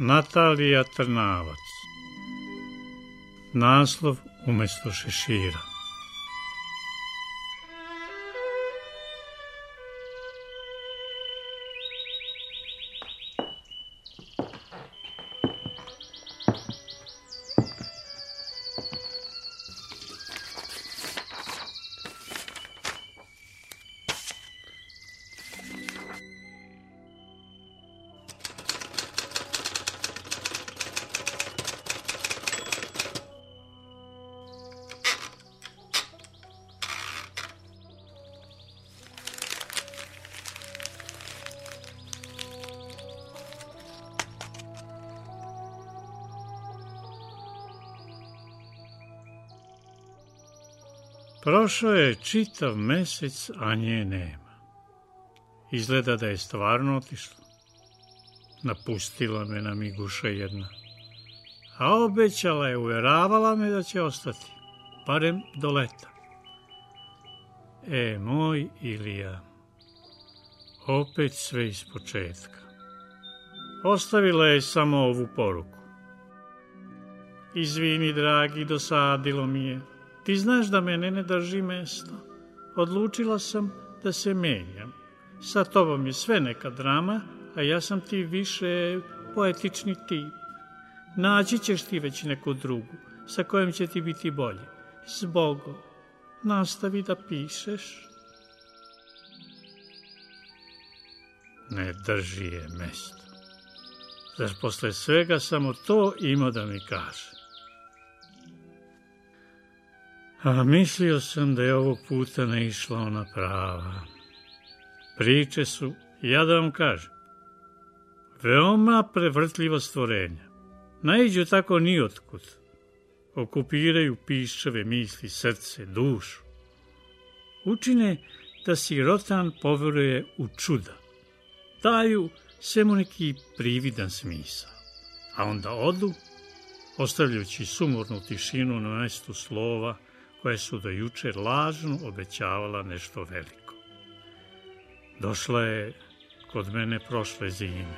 Natalija Trnavac. Naslov umesto šešira Prošao je čitav mesec, a nje nema. Izgleda da je stvarno otišla. Napustila me na miguša jedna. A obećala je, uveravala me da će ostati, barem do leta. E, moj Ilija, opet sve iz početka. Ostavila je samo ovu poruku. Izvini, dragi, dosadilo mi je. Ti znaš da mene ne drži mesto. Odlučila sam da se menjam. Sa tobom je sve neka drama, a ja sam ti više poetični tip. Naći ćeš ti već neku drugu, sa kojom će ti biti bolje. Zbogom, nastavi da pišeš. Ne drži je mesto. Zar posle svega samo to ima da mi kaže? A mislio sam da je ovog puta ne išla ona prava. Priče su, ja da vam kažem, veoma prevrtljiva stvorenja. Naiđu tako nijotkud. Okupiraju pišave misli, srce, dušu. Učine da sirotan poveruje u čuda. Daju svemu neki prividan smisao. A onda odu, ostavljajući sumornu tišinu na mestu slova, koje su do juče lažno obećavala nešto veliko. Došla je kod mene prošle zime,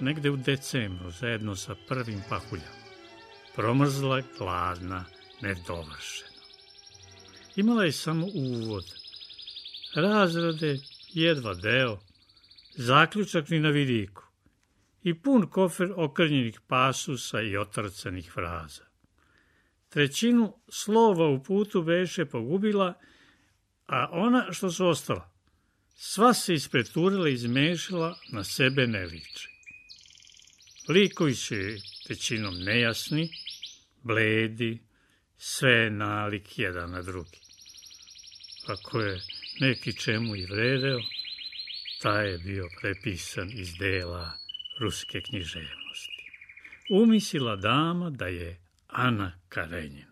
negde u decembru, zajedno sa prvim pahuljama. Promrzla, gladna, nedovršena. Imala je samo uvod, razrade, jedva deo, zaključak ni na vidiku i pun kofer okrnjenih pasusa i otrcanih fraza. Trećinu slova u putu beše pogubila, a ona što su ostala, sva se ispreturila i izmešala, na sebe ne liče. Likovi su većinom nejasni, bledi, sve nalik jedan na drugi. Ako je neki čemu i vredeo, taj je bio prepisan iz dela ruske književnosti. Umislila dama da je Ana Karenjina.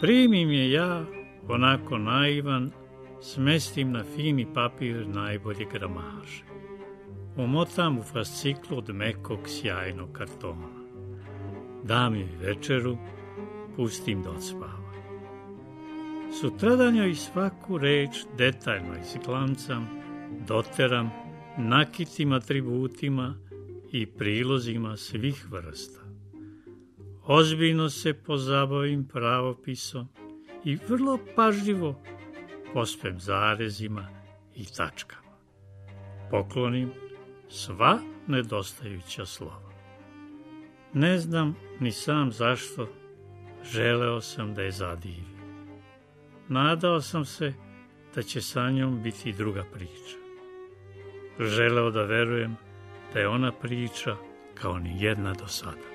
Primim je ja, onako naivan, smestim na fini papir najbolje gramaže. Omotam u fasciklu od mekog sjajnog kartona. Dam joj večeru, pustim da odspava. Sutradan joj svaku reč detaljno izglancam, doteram, nakitim atributima, i prilozima svih vrsta. Ozbiljno se pozabavim pravopisom i vrlo pažljivo pospem zarezima i tačkama. Poklonim sva nedostajuća slova. Ne znam ni sam zašto želeo sam da je zadivim. Nadao sam se da će sa njom biti druga priča. Želeo da verujem da je ona priča kao ni jedna do sada.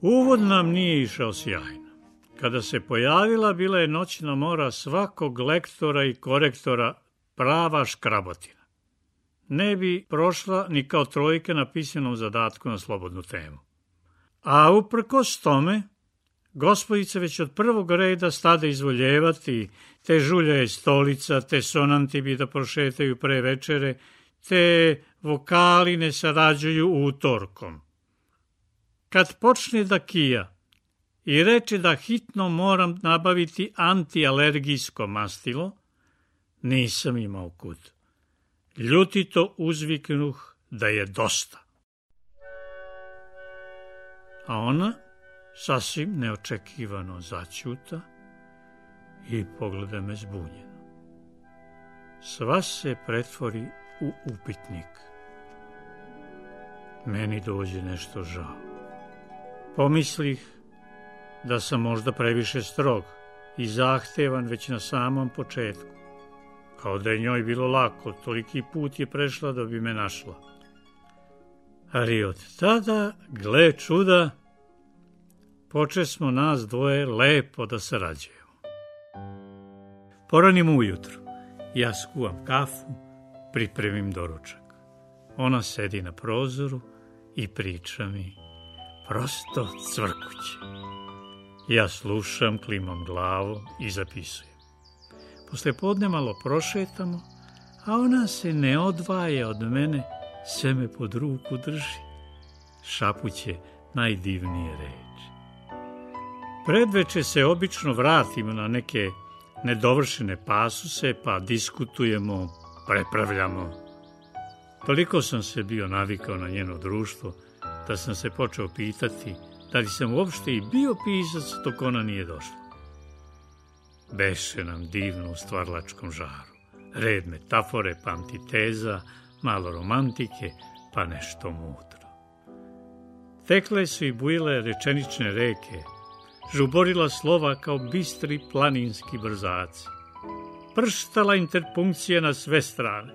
Uvod nam nije išao sjajno. Kada se pojavila, bila je noćna mora svakog lektora i korektora prava škrabotina. Ne bi prošla ni kao trojke na pisanom zadatku na slobodnu temu. A uprkos tome, Gospodice već od prvog reda stade izvoljevati, te žulja je stolica, te sonanti bi da prošetaju pre večere, te vokali ne sarađuju utorkom. Kad počne da kija, i reče da hitno moram nabaviti antialergijsko mastilo, nisam imao kud. Ljutito uzviknuh da je dosta. A ona sasvim neočekivano začuta i pogleda me zbunjeno. Sva se pretvori u upitnik. Meni dođe nešto žao. Pomislih da sam možda previše strog i zahtevan već na samom početku. Kao da je njoj bilo lako, toliki put je prešla da bi me našla. Ali od tada, gle čuda, poče smo nas dvoje lepo da sarađujemo. Poranim ujutru, ja skuvam kafu, pripremim doručak. Ona sedi na prozoru i priča mi prosto cvrkuće. Ja slušam, klimam glavu i zapisujem. Posle podne malo prošetamo, a ona se ne odvaja od mene, sve me pod ruku drži. Šapuće najdivnije reči. Predveče se obično vratimo na neke nedovršene pasuse, pa diskutujemo, prepravljamo. Toliko sam se bio navikao na njeno društvo, da sam se počeo pitati da li sam uopšte i bio pisac dok ona nije došla. Beše nam divno u stvarlačkom žaru. Red metafore, pa antiteza, malo romantike, pa nešto mudro. Tekle su i bujile rečenične reke, žuborila slova kao bistri planinski brzaci. Prštala interpunkcije na sve strane,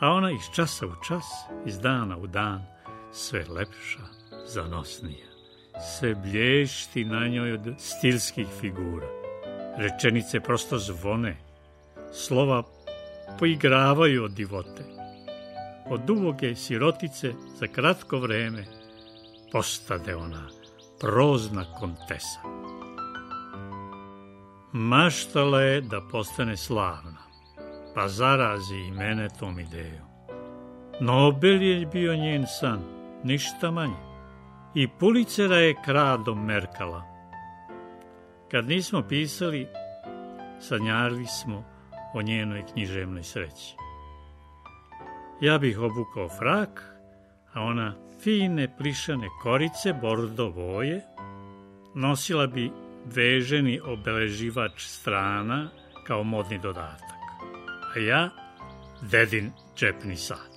a ona iz časa u čas, iz dana u dan, sve lepša, zanosnija. Sve blješti na njoj od stilskih figura. Rečenice prosto zvone, slova poigravaju od divote. Od duboge sirotice za kratko vreme postade ona prozna kontesa. Maštala je da postane slavna, pa zarazi i mene tom idejom. Nobel je bio njen san, ništa manje. I Pulicera je kradom merkala. Kad nismo pisali, sanjarili smo o njenoj književnoj sreći. Ja bih obukao frak, a ona fine plišane korice bordo boje, nosila bi veženi obeleživač strana kao modni dodatak, a ja dedin džepni sat.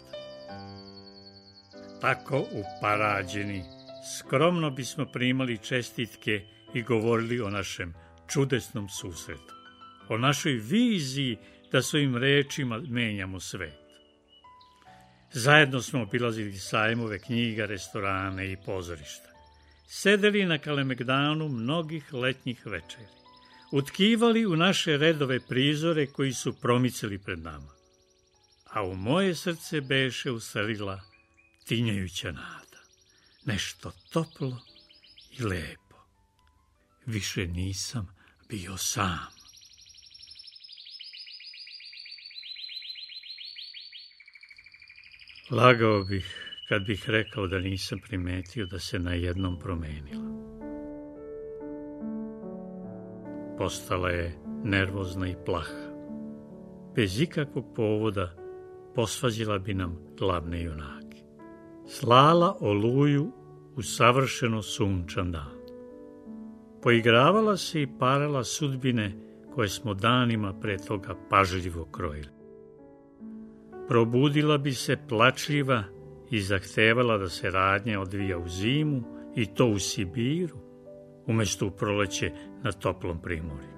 Tako uparađeni, skromno bismo primali čestitke i govorili o našem čudesnom susretu, o našoj viziji da svojim rečima menjamo svet. Zajedno smo obilazili sajmove knjiga, restorane i pozorišta. Sedeli na Kalemegdanu mnogih letnjih večeri. Utkivali u naše redove prizore koji su promicali pred nama. A u moje srce beše uselila tinjajuća nada. Nešto toplo i lepo. Više nisam bio sam. Lagao bih kad bih rekao da nisam primetio da se na jednom promenila. Postala je nervozna i plaha. Bez ikakvog povoda posvađila bi nam glavne junake. Slala oluju u savršeno sunčan dan. Poigravala se i parala sudbine koje smo danima pre toga pažljivo krojili probudila bi se plačljiva i zahtevala da se radnja odvija u zimu i to u Sibiru, umesto u proleće na toplom primorju.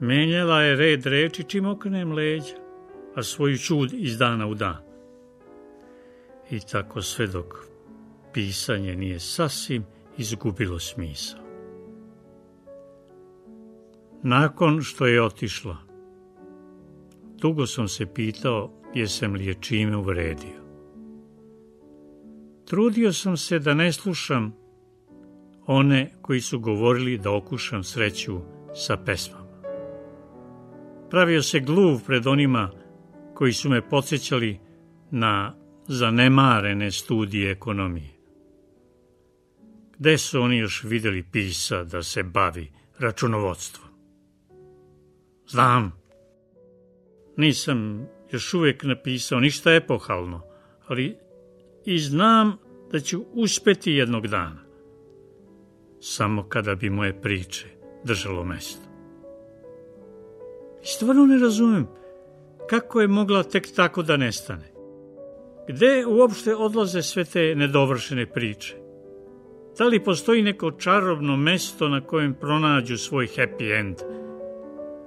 Menjala je red reči čim okrenem leđa, a svoju čud iz dana u dan. I tako sve dok pisanje nije sasvim izgubilo smisao. Nakon što je otišla, dugo sam se pitao jesam li je čime uvredio. Trudio sam se da ne slušam one koji su govorili da okušam sreću sa pesmama. Pravio se gluv pred onima koji su me podsjećali na zanemarene studije ekonomije. Gde su oni još videli pisa da se bavi računovodstvom? Znam. Nisam još uvijek napisao ništa epohalno, ali i znam da ću uspeti jednog dana. Samo kada bi moje priče držalo mesto. I stvarno ne razumem kako je mogla tek tako da nestane. Gde uopšte odlaze sve te nedovršene priče? Da li postoji neko čarobno mesto na kojem pronađu svoj happy end?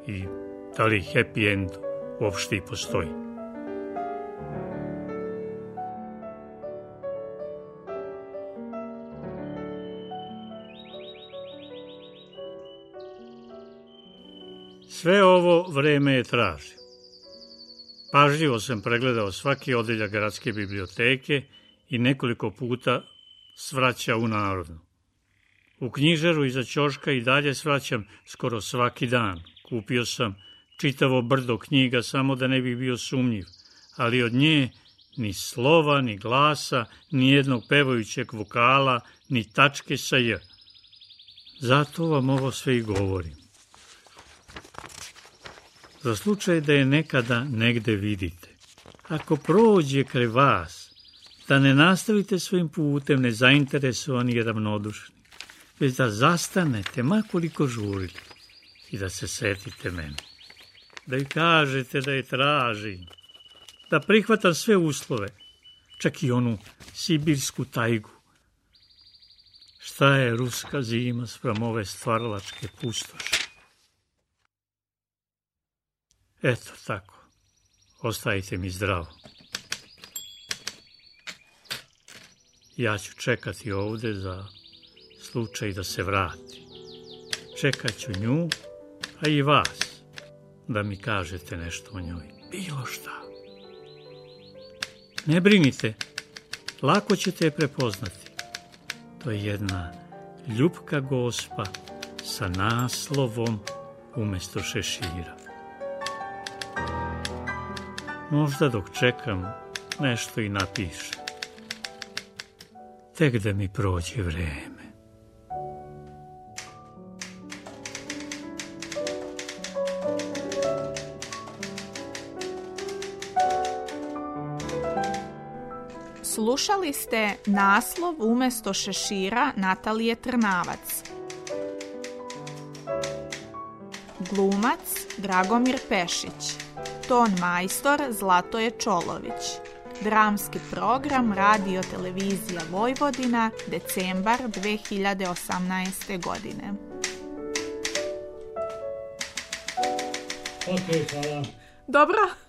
I da li happy end uopšte i postoji? Sve ovo vreme je tražio. Pažljivo sam pregledao svaki odeljak gradske biblioteke i nekoliko puta svraća u narodnu. U knjižaru iza ćoška i dalje svraćam skoro svaki dan. Kupio sam čitavo brdo knjiga samo da ne bi bio sumnjiv, ali od nje ni slova, ni glasa, ni jednog pevajućeg vokala, ni tačke sa j. Zato vam ovo sve i govorim. Za slučaj da je nekada negde vidite, ako prođe kraj vas, da ne nastavite svojim putem nezainteresovani i ravnodušni, već da zastanete, makoliko žurili, i da se setite mene. Da i kažete da je tražim, da prihvatam sve uslove, čak i onu sibirsku tajgu. Šta je ruska zima sprem ove stvaralačke pustoše? Eto tako. Ostajte mi zdravo. Ja ću čekati ovde za slučaj da se vrati. Čekat ću nju, a i vas, da mi kažete nešto o njoj. Bilo šta. Ne brinite, lako ćete je prepoznati. To je jedna ljubka gospa sa naslovom umesto šešira. Možda dok čekam nešto i napiše. Tek da mi prođe vreme. Slušali ste naslov umesto šešira Natalije Trnavac. Glumac Dragomir Pešić. Ton majstor Zlatoje Čolović. Dramski program Radio Televizija Vojvodina, decembar 2018. godine. Ok, hvala. Dobro.